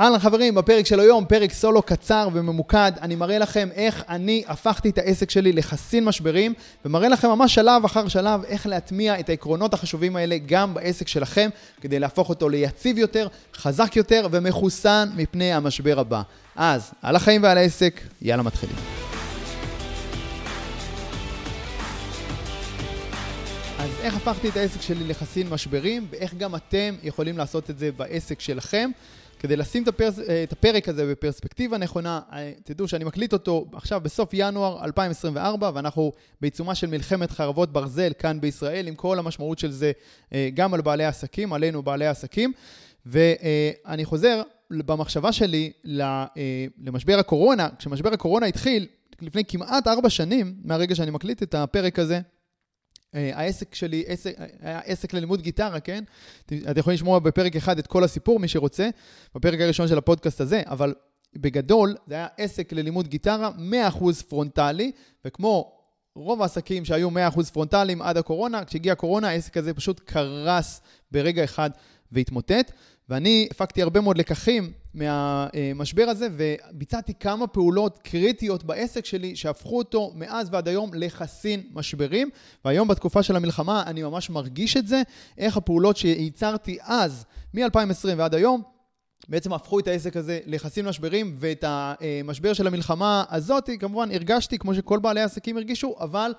אהלן חברים, בפרק של היום, פרק סולו קצר וממוקד, אני מראה לכם איך אני הפכתי את העסק שלי לחסין משברים, ומראה לכם ממש שלב אחר שלב איך להטמיע את העקרונות החשובים האלה גם בעסק שלכם, כדי להפוך אותו ליציב יותר, חזק יותר ומחוסן מפני המשבר הבא. אז, על החיים ועל העסק, יאללה מתחילים. אז איך הפכתי את העסק שלי לחסין משברים, ואיך גם אתם יכולים לעשות את זה בעסק שלכם. כדי לשים את, הפרס, את הפרק הזה בפרספקטיבה נכונה, תדעו שאני מקליט אותו עכשיו בסוף ינואר 2024, ואנחנו בעיצומה של מלחמת חרבות ברזל כאן בישראל, עם כל המשמעות של זה אה, גם על בעלי העסקים, עלינו בעלי העסקים. ואני חוזר במחשבה שלי אה, למשבר הקורונה, כשמשבר הקורונה התחיל, לפני כמעט ארבע שנים, מהרגע שאני מקליט את הפרק הזה, אה, העסק שלי, עסק, היה עסק ללימוד גיטרה, כן? אתם יכולים לשמוע בפרק אחד את כל הסיפור, מי שרוצה, בפרק הראשון של הפודקאסט הזה, אבל בגדול, זה היה עסק ללימוד גיטרה, 100% פרונטלי, וכמו רוב העסקים שהיו 100% פרונטליים עד הקורונה, כשהגיעה הקורונה, העסק הזה פשוט קרס ברגע אחד והתמוטט. ואני הפקתי הרבה מאוד לקחים מהמשבר הזה, וביצעתי כמה פעולות קריטיות בעסק שלי, שהפכו אותו מאז ועד היום לחסין משברים. והיום בתקופה של המלחמה אני ממש מרגיש את זה, איך הפעולות שייצרתי אז, מ-2020 ועד היום, בעצם הפכו את העסק הזה לחסין משברים, ואת המשבר של המלחמה הזאת, כמובן, הרגשתי כמו שכל בעלי העסקים הרגישו, אבל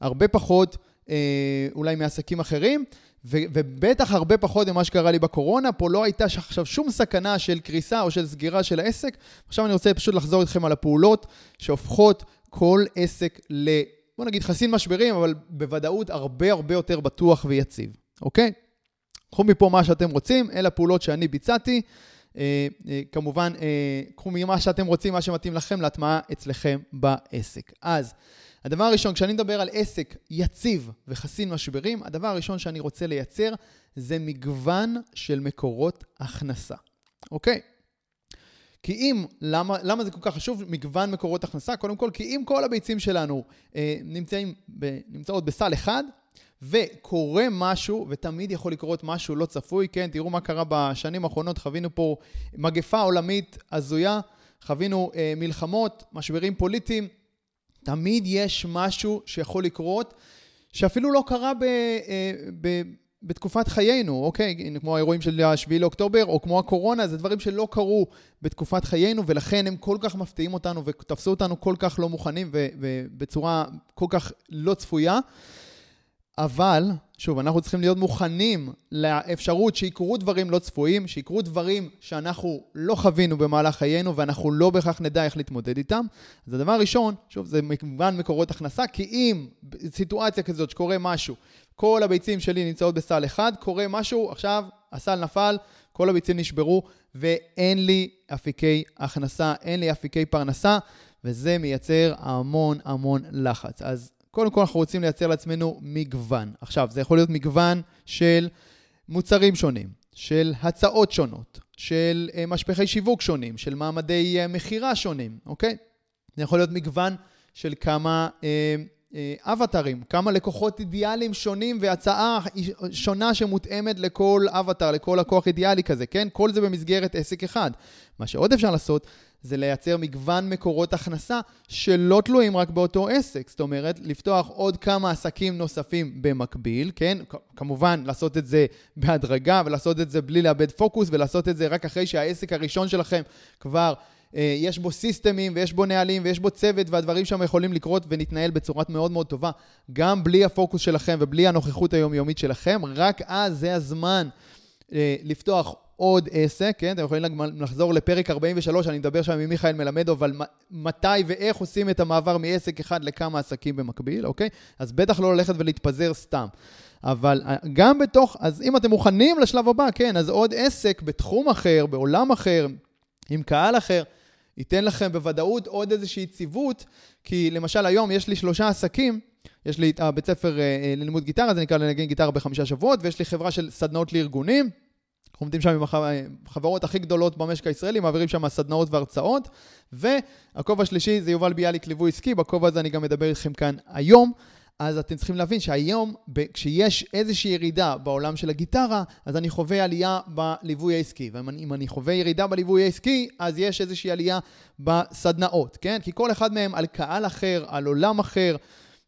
הרבה פחות אה, אולי מעסקים אחרים. ו- ובטח הרבה פחות ממה שקרה לי בקורונה, פה לא הייתה עכשיו שום סכנה של קריסה או של סגירה של העסק. עכשיו אני רוצה פשוט לחזור איתכם על הפעולות שהופכות כל עסק ל... בוא נגיד חסין משברים, אבל בוודאות הרבה הרבה יותר בטוח ויציב, אוקיי? קחו מפה מה שאתם רוצים, אלה הפעולות שאני ביצעתי. אה, אה, כמובן, אה, קחו ממה שאתם רוצים, מה שמתאים לכם להטמעה אצלכם בעסק. אז... הדבר הראשון, כשאני מדבר על עסק יציב וחסין משברים, הדבר הראשון שאני רוצה לייצר זה מגוון של מקורות הכנסה, אוקיי? כי אם, למה, למה זה כל כך חשוב, מגוון מקורות הכנסה? קודם כל, כי אם כל הביצים שלנו אה, נמצאים ב, נמצאות בסל אחד, וקורה משהו, ותמיד יכול לקרות משהו לא צפוי, כן? תראו מה קרה בשנים האחרונות, חווינו פה מגפה עולמית הזויה, חווינו אה, מלחמות, משברים פוליטיים, תמיד יש משהו שיכול לקרות, שאפילו לא קרה ב, אה, ב, בתקופת חיינו, אוקיי? כמו האירועים של 7 לאוקטובר, או כמו הקורונה, זה דברים שלא קרו בתקופת חיינו, ולכן הם כל כך מפתיעים אותנו ותפסו אותנו כל כך לא מוכנים ובצורה כל כך לא צפויה. אבל, שוב, אנחנו צריכים להיות מוכנים לאפשרות שיקרו דברים לא צפויים, שיקרו דברים שאנחנו לא חווינו במהלך חיינו ואנחנו לא בהכרח נדע איך להתמודד איתם. אז הדבר הראשון, שוב, זה כמובן מקורות הכנסה, כי אם סיטואציה כזאת שקורה משהו, כל הביצים שלי נמצאות בסל אחד, קורה משהו, עכשיו הסל נפל, כל הביצים נשברו, ואין לי אפיקי הכנסה, אין לי אפיקי פרנסה, וזה מייצר המון המון לחץ. אז קודם כל אנחנו רוצים לייצר לעצמנו מגוון. עכשיו, זה יכול להיות מגוון של מוצרים שונים, של הצעות שונות, של uh, משפחי שיווק שונים, של מעמדי uh, מכירה שונים, אוקיי? זה יכול להיות מגוון של כמה uh, uh, אבטרים, כמה לקוחות אידיאליים שונים והצעה שונה שמותאמת לכל אבטר, לכל לקוח אידיאלי כזה, כן? כל זה במסגרת עסק אחד. מה שעוד אפשר לעשות זה לייצר מגוון מקורות הכנסה שלא תלויים רק באותו עסק. זאת אומרת, לפתוח עוד כמה עסקים נוספים במקביל, כן? כמובן, לעשות את זה בהדרגה ולעשות את זה בלי לאבד פוקוס ולעשות את זה רק אחרי שהעסק הראשון שלכם כבר... אה, יש בו סיסטמים ויש בו נהלים ויש בו צוות והדברים שם יכולים לקרות ונתנהל בצורה מאוד מאוד טובה, גם בלי הפוקוס שלכם ובלי הנוכחות היומיומית שלכם, רק אז זה הזמן אה, לפתוח עוד עסק, כן? אתם יכולים לחזור לפרק 43, אני מדבר שם עם מיכאל מלמדו, אבל מתי ואיך עושים את המעבר מעסק אחד לכמה עסקים במקביל, אוקיי? אז בטח לא ללכת ולהתפזר סתם. אבל אה, גם בתוך, אז אם אתם מוכנים לשלב הבא, כן, אז עוד עסק בתחום אחר, בעולם אחר, עם קהל אחר, ייתן לכם בוודאות עוד איזושהי יציבות, כי למשל היום יש לי שלושה עסקים, יש לי את הבית ספר אה, אה, ללימוד גיטרה, זה נקרא לנגן גיטרה בחמישה שבועות, ויש לי חברה של סדנאות לארגונים. אנחנו עומדים שם עם החברות הכי גדולות במשק הישראלי, מעבירים שם סדנאות והרצאות. והכובע השלישי זה יובל ביאליק ליווי עסקי, בכובע הזה אני גם מדבר איתכם כאן היום אז אתם צריכים להבין שהיום, כשיש איזושהי ירידה בעולם של הגיטרה, אז אני חווה עלייה בליווי העסקי. ואם אני חווה ירידה בליווי העסקי, אז יש איזושהי עלייה בסדנאות, כן? כי כל אחד מהם על קהל אחר, על עולם אחר,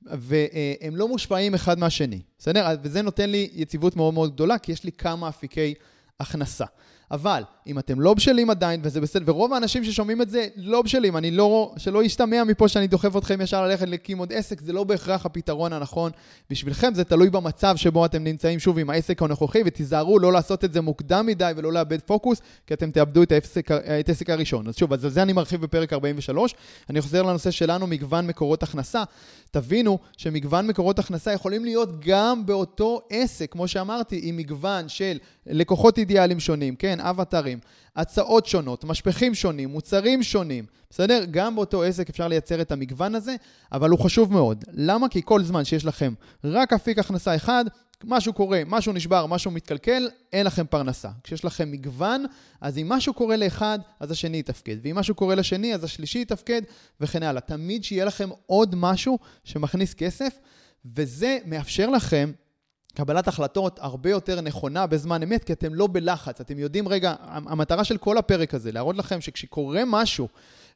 והם לא מושפעים אחד מהשני, בסדר? וזה נותן לי יציבות מאוד מאוד גדולה, כי יש לי כמה אפיקי הכנסה. אבל אם אתם לא בשלים עדיין, וזה בסדר, ורוב האנשים ששומעים את זה לא בשלים, אני לא, שלא ישתמע מפה שאני דוחף אתכם ישר ללכת להקים עוד עסק, זה לא בהכרח הפתרון הנכון בשבילכם, זה תלוי במצב שבו אתם נמצאים שוב עם העסק הנוכחי, ותיזהרו לא לעשות את זה מוקדם מדי ולא לאבד פוקוס, כי אתם תאבדו את העסק, את העסק הראשון. אז שוב, אז על זה אני מרחיב בפרק 43. אני חוזר לנושא שלנו, מגוון מקורות הכנסה. תבינו שמגוון מקורות הכנסה יכולים להיות גם באותו עסק, כמו שאמרתי, עם מגוון של לקוחות אידיאליים שונים, כן, אבטרים, הצעות שונות, משפכים שונים, מוצרים שונים, בסדר? גם באותו עסק אפשר לייצר את המגוון הזה, אבל הוא חשוב מאוד. למה? כי כל זמן שיש לכם רק אפיק הכנסה אחד, משהו קורה, משהו נשבר, משהו מתקלקל, אין לכם פרנסה. כשיש לכם מגוון, אז אם משהו קורה לאחד, אז השני יתפקד. ואם משהו קורה לשני, אז השלישי יתפקד, וכן הלאה. תמיד שיהיה לכם עוד משהו שמכניס כסף, וזה מאפשר לכם קבלת החלטות הרבה יותר נכונה בזמן אמת, כי אתם לא בלחץ. אתם יודעים, רגע, המטרה של כל הפרק הזה, להראות לכם שכשקורה משהו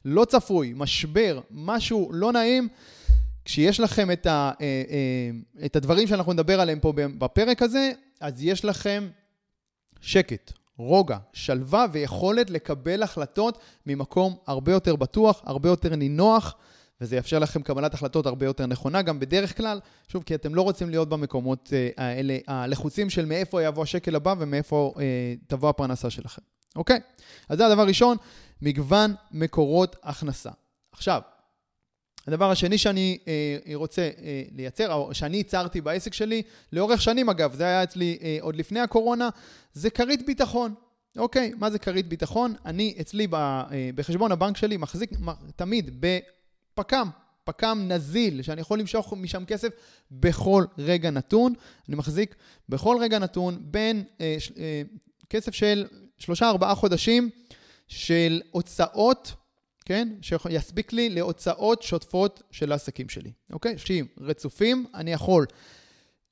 לא צפוי, משבר, משהו לא נעים, כשיש לכם את, ה, אה, אה, את הדברים שאנחנו נדבר עליהם פה בפרק הזה, אז יש לכם שקט, רוגע, שלווה ויכולת לקבל החלטות ממקום הרבה יותר בטוח, הרבה יותר נינוח. וזה יאפשר לכם קבלת החלטות הרבה יותר נכונה, גם בדרך כלל, שוב, כי אתם לא רוצים להיות במקומות אה, האלה, הלחוצים של מאיפה יבוא השקל הבא ומאיפה אה, תבוא הפרנסה שלכם. אוקיי? אז זה הדבר הראשון, מגוון מקורות הכנסה. עכשיו, הדבר השני שאני אה, רוצה אה, לייצר, או שאני ייצרתי בעסק שלי, לאורך שנים אגב, זה היה אצלי אה, עוד לפני הקורונה, זה כרית ביטחון. אוקיי, מה זה כרית ביטחון? אני אצלי ב, אה, בחשבון הבנק שלי מחזיק תמיד ב... פק"ם, פק"ם נזיל, שאני יכול למשוך משם כסף בכל רגע נתון. אני מחזיק בכל רגע נתון בין אה, ש, אה, כסף של שלושה ארבעה חודשים של הוצאות, כן? שיספיק לי להוצאות שוטפות של העסקים שלי, אוקיי? שהם רצופים, אני יכול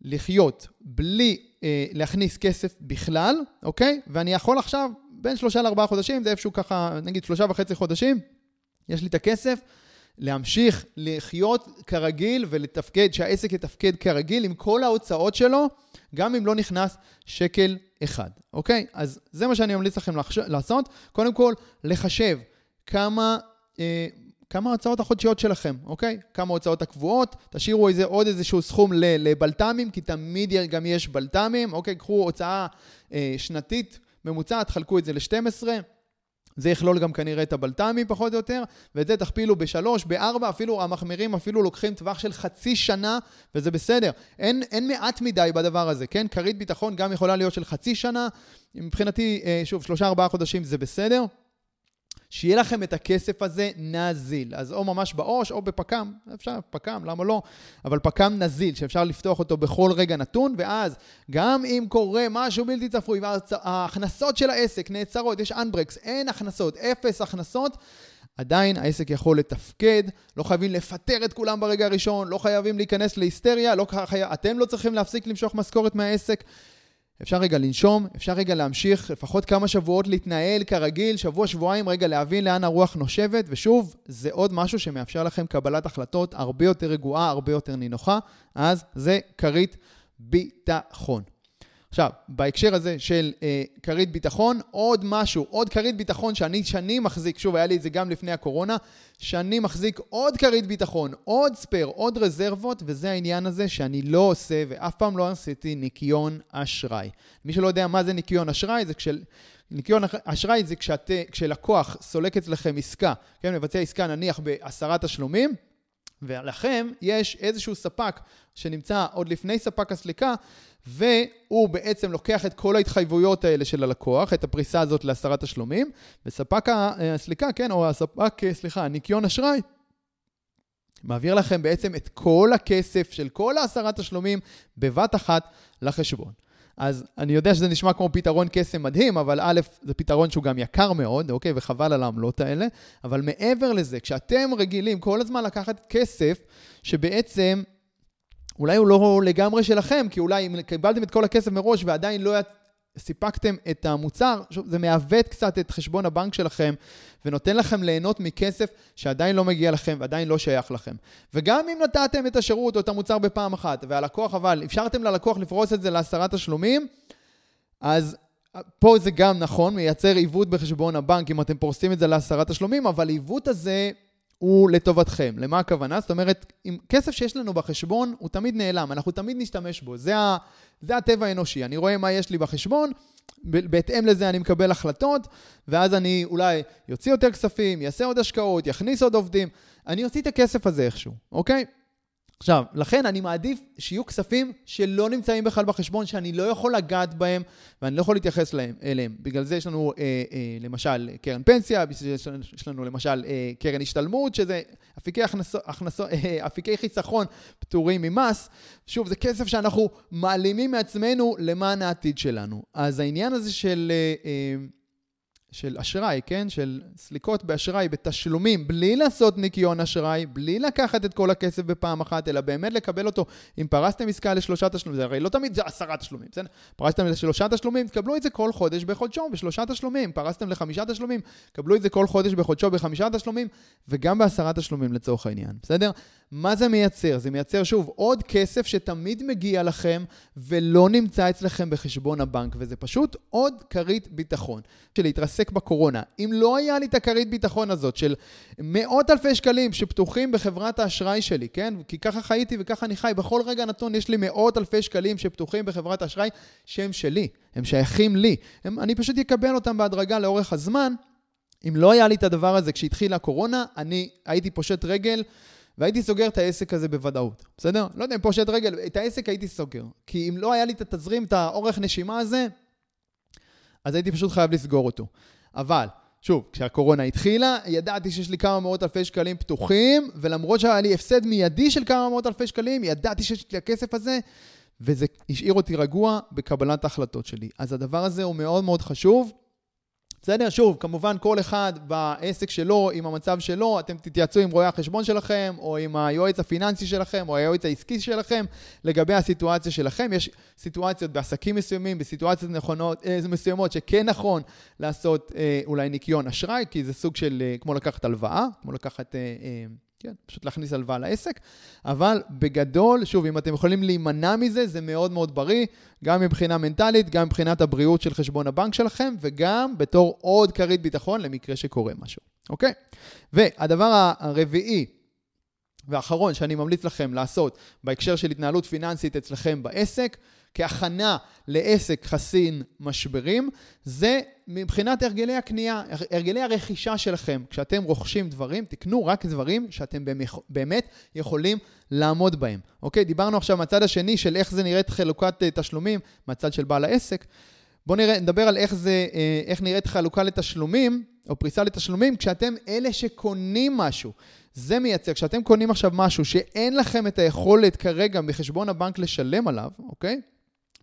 לחיות בלי אה, להכניס כסף בכלל, אוקיי? ואני יכול עכשיו, בין שלושה לארבעה חודשים, זה איפשהו ככה, נגיד שלושה וחצי חודשים, יש לי את הכסף, להמשיך לחיות כרגיל ולתפקד, שהעסק יתפקד כרגיל עם כל ההוצאות שלו, גם אם לא נכנס שקל אחד, אוקיי? אז זה מה שאני ממליץ לכם לחש... לעשות. קודם כל, לחשב כמה... אה, כמה ההוצאות החודשיות שלכם, אוקיי? כמה ההוצאות הקבועות, תשאירו איזה, עוד איזשהו סכום לבלת"מים, כי תמיד גם יש בלת"מים, אוקיי? קחו הוצאה אה, שנתית ממוצעת, חלקו את זה ל-12. זה יכלול גם כנראה את הבלת"מים פחות או יותר, ואת זה תכפילו בשלוש, בארבע, אפילו המחמירים אפילו לוקחים טווח של חצי שנה, וזה בסדר. אין, אין מעט מדי בדבר הזה, כן? כרית ביטחון גם יכולה להיות של חצי שנה. מבחינתי, אה, שוב, שלושה ארבעה חודשים זה בסדר. שיהיה לכם את הכסף הזה נזיל. אז או ממש בעו"ש או בפק"ם, אפשר פק"ם, למה לא? אבל פק"ם נזיל, שאפשר לפתוח אותו בכל רגע נתון, ואז גם אם קורה משהו בלתי צפוי וההכנסות של העסק נעצרות, יש אנברקס, אין הכנסות, אפס הכנסות, עדיין העסק יכול לתפקד, לא חייבים לפטר את כולם ברגע הראשון, לא חייבים להיכנס להיסטריה, לא חי... אתם לא צריכים להפסיק למשוך משכורת מהעסק. אפשר רגע לנשום, אפשר רגע להמשיך לפחות כמה שבועות להתנהל כרגיל, שבוע, שבועיים, רגע להבין לאן הרוח נושבת, ושוב, זה עוד משהו שמאפשר לכם קבלת החלטות הרבה יותר רגועה, הרבה יותר נינוחה, אז זה כרית ביטחון. עכשיו, בהקשר הזה של אה, כרית ביטחון, עוד משהו, עוד כרית ביטחון שאני שנים מחזיק, שוב, היה לי את זה גם לפני הקורונה, שאני מחזיק עוד כרית ביטחון, עוד ספייר, עוד רזרבות, וזה העניין הזה שאני לא עושה, ואף פעם לא עשיתי ניקיון אשראי. מי שלא יודע מה זה ניקיון אשראי, זה כשל... ניקיון אשראי זה כשאת, כשלקוח סולק אצלכם עסקה, כן, מבצע עסקה נניח בעשרה תשלומים, ולכם יש איזשהו ספק שנמצא עוד לפני ספק הסליקה, והוא בעצם לוקח את כל ההתחייבויות האלה של הלקוח, את הפריסה הזאת לעשרה תשלומים, וספק הסליקה, כן, או הספק, סליחה, ניקיון אשראי, מעביר לכם בעצם את כל הכסף של כל העשרה תשלומים בבת אחת לחשבון. אז אני יודע שזה נשמע כמו פתרון קסם מדהים, אבל א', זה פתרון שהוא גם יקר מאוד, אוקיי? וחבל על העמלות האלה. אבל מעבר לזה, כשאתם רגילים כל הזמן לקחת כסף, שבעצם אולי הוא לא לגמרי שלכם, כי אולי אם קיבלתם את כל הכסף מראש ועדיין לא סיפקתם את המוצר, זה מעוות קצת את חשבון הבנק שלכם ונותן לכם ליהנות מכסף שעדיין לא מגיע לכם ועדיין לא שייך לכם. וגם אם נתתם את השירות או את המוצר בפעם אחת, והלקוח אבל, אפשרתם ללקוח לפרוס את זה לעשרה תשלומים, אז פה זה גם נכון, מייצר עיוות בחשבון הבנק אם אתם פורסים את זה לעשרה תשלומים, אבל העיוות הזה הוא לטובתכם. למה הכוונה? זאת אומרת, אם כסף שיש לנו בחשבון, הוא תמיד נעלם, אנחנו תמיד נשתמש בו. זה, ה, זה הטבע האנושי. אני רואה מה יש לי בחשבון, בהתאם לזה אני מקבל החלטות, ואז אני אולי יוציא יותר כספים, יעשה עוד השקעות, יכניס עוד עובדים. אני אוציא את הכסף הזה איכשהו, אוקיי? עכשיו, לכן אני מעדיף שיהיו כספים שלא נמצאים בכלל בחשבון, שאני לא יכול לגעת בהם ואני לא יכול להתייחס להם, אליהם. בגלל זה יש לנו אה, אה, למשל קרן פנסיה, יש לנו למשל אה, קרן השתלמות, שזה אפיקי, הכנסו, הכנסו, אה, אפיקי חיסכון פטורים ממס. שוב, זה כסף שאנחנו מעלימים מעצמנו למען העתיד שלנו. אז העניין הזה של... אה, אה, של אשראי, כן? של סליקות באשראי, בתשלומים, בלי לעשות ניקיון אשראי, בלי לקחת את כל הכסף בפעם אחת, אלא באמת לקבל אותו. אם פרסתם עסקה לשלושה תשלומים, זה הרי לא תמיד זה עשרה תשלומים, בסדר? פרסתם לשלושה תשלומים, תקבלו את זה כל חודש בחודשו, בשלושה תשלומים. פרסתם לחמישה תשלומים, קבלו את זה כל חודש בחודשו בחמישה תשלומים, וגם בעשרה תשלומים לצורך העניין, בסדר? מה זה מייצר? זה מייצר, שוב, עוד כסף שתמיד מגיע לכם ולא נמצא אצלכם בחשבון הבנק, וזה פשוט עוד כרית ביטחון של להתרסק בקורונה. אם לא היה לי את הכרית ביטחון הזאת של מאות אלפי שקלים שפתוחים בחברת האשראי שלי, כן? כי ככה חייתי וככה אני חי, בכל רגע נתון יש לי מאות אלפי שקלים שפתוחים בחברת האשראי שהם שלי, הם שייכים לי. הם, אני פשוט אקבל אותם בהדרגה לאורך הזמן. אם לא היה לי את הדבר הזה כשהתחילה הקורונה, אני הייתי פושט רגל. והייתי סוגר את העסק הזה בוודאות, בסדר? לא יודע אם פושט רגל, את העסק הייתי סוגר. כי אם לא היה לי את התזרים, את האורך נשימה הזה, אז הייתי פשוט חייב לסגור אותו. אבל, שוב, כשהקורונה התחילה, ידעתי שיש לי כמה מאות אלפי שקלים פתוחים, ולמרות שהיה לי הפסד מיידי של כמה מאות אלפי שקלים, ידעתי שיש לי הכסף הזה, וזה השאיר אותי רגוע בקבלת ההחלטות שלי. אז הדבר הזה הוא מאוד מאוד חשוב. בסדר? שוב, כמובן כל אחד בעסק שלו, עם המצב שלו, אתם תתייעצו עם רואי החשבון שלכם, או עם היועץ הפיננסי שלכם, או היועץ העסקי שלכם, לגבי הסיטואציה שלכם. יש סיטואציות בעסקים מסוימים, בסיטואציות נכונות, אה, מסוימות שכן נכון לעשות אה, אולי ניקיון אשראי, כי זה סוג של אה, כמו לקחת הלוואה, כמו לקחת... אה, אה, כן, פשוט להכניס הלוואה לעסק. אבל בגדול, שוב, אם אתם יכולים להימנע מזה, זה מאוד מאוד בריא, גם מבחינה מנטלית, גם מבחינת הבריאות של חשבון הבנק שלכם, וגם בתור עוד כרית ביטחון למקרה שקורה משהו, אוקיי? והדבר הרביעי, והאחרון שאני ממליץ לכם לעשות בהקשר של התנהלות פיננסית אצלכם בעסק, כהכנה לעסק חסין משברים, זה מבחינת הרגלי הקנייה, הרגלי הרכישה שלכם. כשאתם רוכשים דברים, תקנו רק דברים שאתם באמת יכולים לעמוד בהם. אוקיי? דיברנו עכשיו מהצד השני של איך זה נראית חלוקת אה, תשלומים, מהצד של בעל העסק. בואו נדבר על איך, זה, אה, איך נראית חלוקה לתשלומים, או פריסה לתשלומים, כשאתם אלה שקונים משהו. זה מייצר, כשאתם קונים עכשיו משהו שאין לכם את היכולת כרגע מחשבון הבנק לשלם עליו, אוקיי?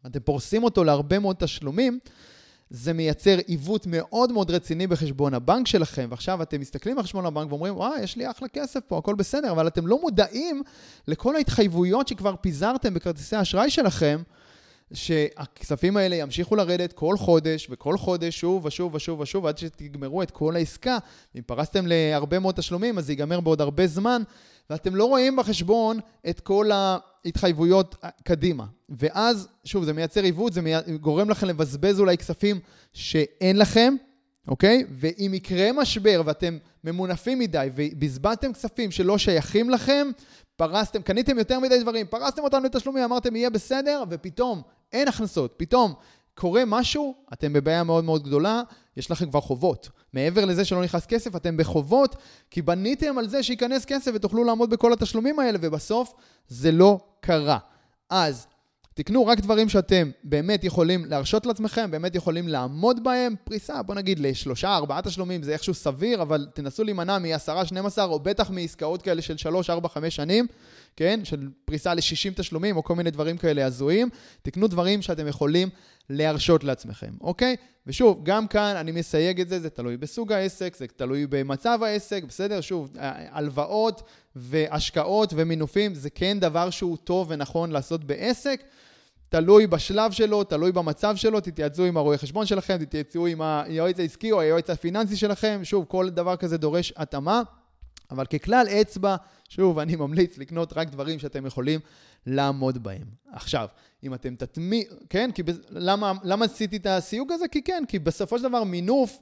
אתם פורסים אותו להרבה מאוד תשלומים, זה מייצר עיוות מאוד מאוד רציני בחשבון הבנק שלכם, ועכשיו אתם מסתכלים על חשבון הבנק ואומרים, וואי, יש לי אחלה כסף פה, הכל בסדר, אבל אתם לא מודעים לכל ההתחייבויות שכבר פיזרתם בכרטיסי האשראי שלכם, שהכספים האלה ימשיכו לרדת כל חודש, וכל חודש שוב ושוב ושוב ושוב, עד שתגמרו את כל העסקה. אם פרסתם להרבה מאוד תשלומים, אז זה ייגמר בעוד הרבה זמן, ואתם לא רואים בחשבון את כל ההתחייבויות קדימה. ואז, שוב, זה מייצר עיוות, זה מי... גורם לכם לבזבז אולי כספים שאין לכם, אוקיי? ואם יקרה משבר ואתם ממונפים מדי ובזבזתם כספים שלא שייכים לכם, פרסתם, קניתם יותר מדי דברים, פרסתם אותם לתשלומים, אמרתם יהיה בסדר, ופתאום אין הכנסות, פתאום קורה משהו, אתם בבעיה מאוד מאוד גדולה, יש לכם כבר חובות. מעבר לזה שלא נכנס כסף, אתם בחובות, כי בניתם על זה שייכנס כסף ותוכלו לעמוד בכל התשלומים האלה, ובסוף זה לא קרה. אז תקנו רק דברים שאתם באמת יכולים להרשות לעצמכם, באמת יכולים לעמוד בהם. פריסה, בוא נגיד לשלושה, ארבעה תשלומים, זה איכשהו סביר, אבל תנסו להימנע מ-10, 12, או בטח מעסקאות כאלה של 3, 4, 5 שנים, כן? של פריסה ל-60 תשלומים, או כל מיני דברים כאלה הזויים. תקנו דברים שאתם יכולים להרשות לעצמכם, אוקיי? ושוב, גם כאן אני מסייג את זה, זה תלוי בסוג העסק, זה תלוי במצב העסק, בסדר? שוב, הלוואות והשקעות ומינופים זה כן דבר שהוא טוב ונכון לעשות בעסק. תלוי בשלב שלו, תלוי במצב שלו, תתייעצו עם הרואה חשבון שלכם, תתייעצו עם היועץ העסקי או היועץ הפיננסי שלכם, שוב, כל דבר כזה דורש התאמה, אבל ככלל אצבע, שוב, אני ממליץ לקנות רק דברים שאתם יכולים לעמוד בהם. עכשיו, אם אתם תטמי... כן? כי ב... למה, למה עשיתי את הסיוג הזה? כי כן, כי בסופו של דבר מינוף...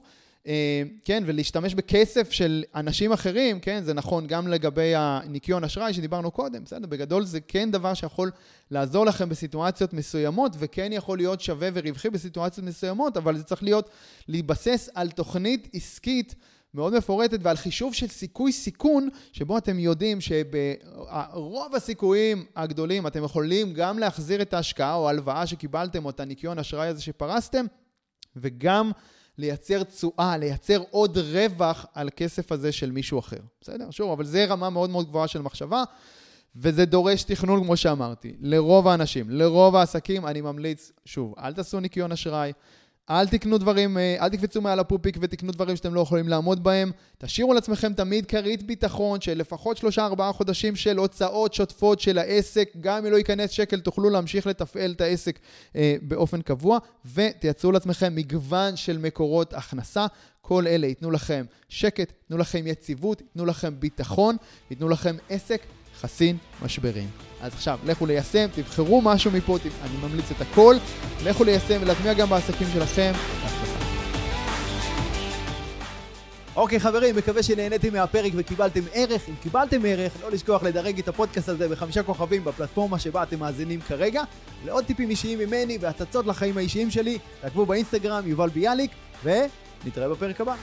אה, כן, ולהשתמש בכסף של אנשים אחרים, כן, זה נכון גם לגבי הניקיון אשראי שדיברנו קודם, בסדר, בגדול זה כן דבר שיכול לעזור לכם בסיטואציות מסוימות, וכן יכול להיות שווה ורווחי בסיטואציות מסוימות, אבל זה צריך להיות, להתבסס על תוכנית עסקית מאוד מפורטת ועל חישוב של סיכוי סיכון, שבו אתם יודעים שברוב הסיכויים הגדולים אתם יכולים גם להחזיר את ההשקעה או ההלוואה שקיבלתם או את הניקיון אשראי הזה שפרסתם, וגם לייצר תשואה, לייצר עוד רווח על כסף הזה של מישהו אחר. בסדר? שוב, אבל זה רמה מאוד מאוד גבוהה של מחשבה, וזה דורש תכנון, כמו שאמרתי. לרוב האנשים, לרוב העסקים, אני ממליץ, שוב, אל תעשו ניקיון אשראי. אל תקנו דברים, אה, אל תקפצו מעל הפופיק ותקנו דברים שאתם לא יכולים לעמוד בהם. תשאירו לעצמכם תמיד כרית ביטחון של לפחות 3-4 חודשים של הוצאות שוטפות של העסק. גם אם לא ייכנס שקל, תוכלו להמשיך לתפעל את העסק אה, באופן קבוע, ותייצרו לעצמכם מגוון של מקורות הכנסה. כל אלה ייתנו לכם שקט, ייתנו לכם יציבות, ייתנו לכם ביטחון, ייתנו לכם עסק חסין משברים. אז עכשיו, לכו ליישם, תבחרו משהו מפה, אני ממליץ את הכל, לכו ליישם ולהטמיע גם בעסקים שלכם. אוקיי חברים, מקווה שנהניתם מהפרק וקיבלתם ערך. אם קיבלתם ערך, לא לשכוח לדרג את הפודקאסט הזה בחמישה כוכבים בפלטפורמה שבה אתם מאזינים כרגע. לעוד טיפים אישיים ממני והצצות לחיים האישיים שלי, תעקבו באינסטגרם, יובל ביאליק, ונתראה בפרק הבא.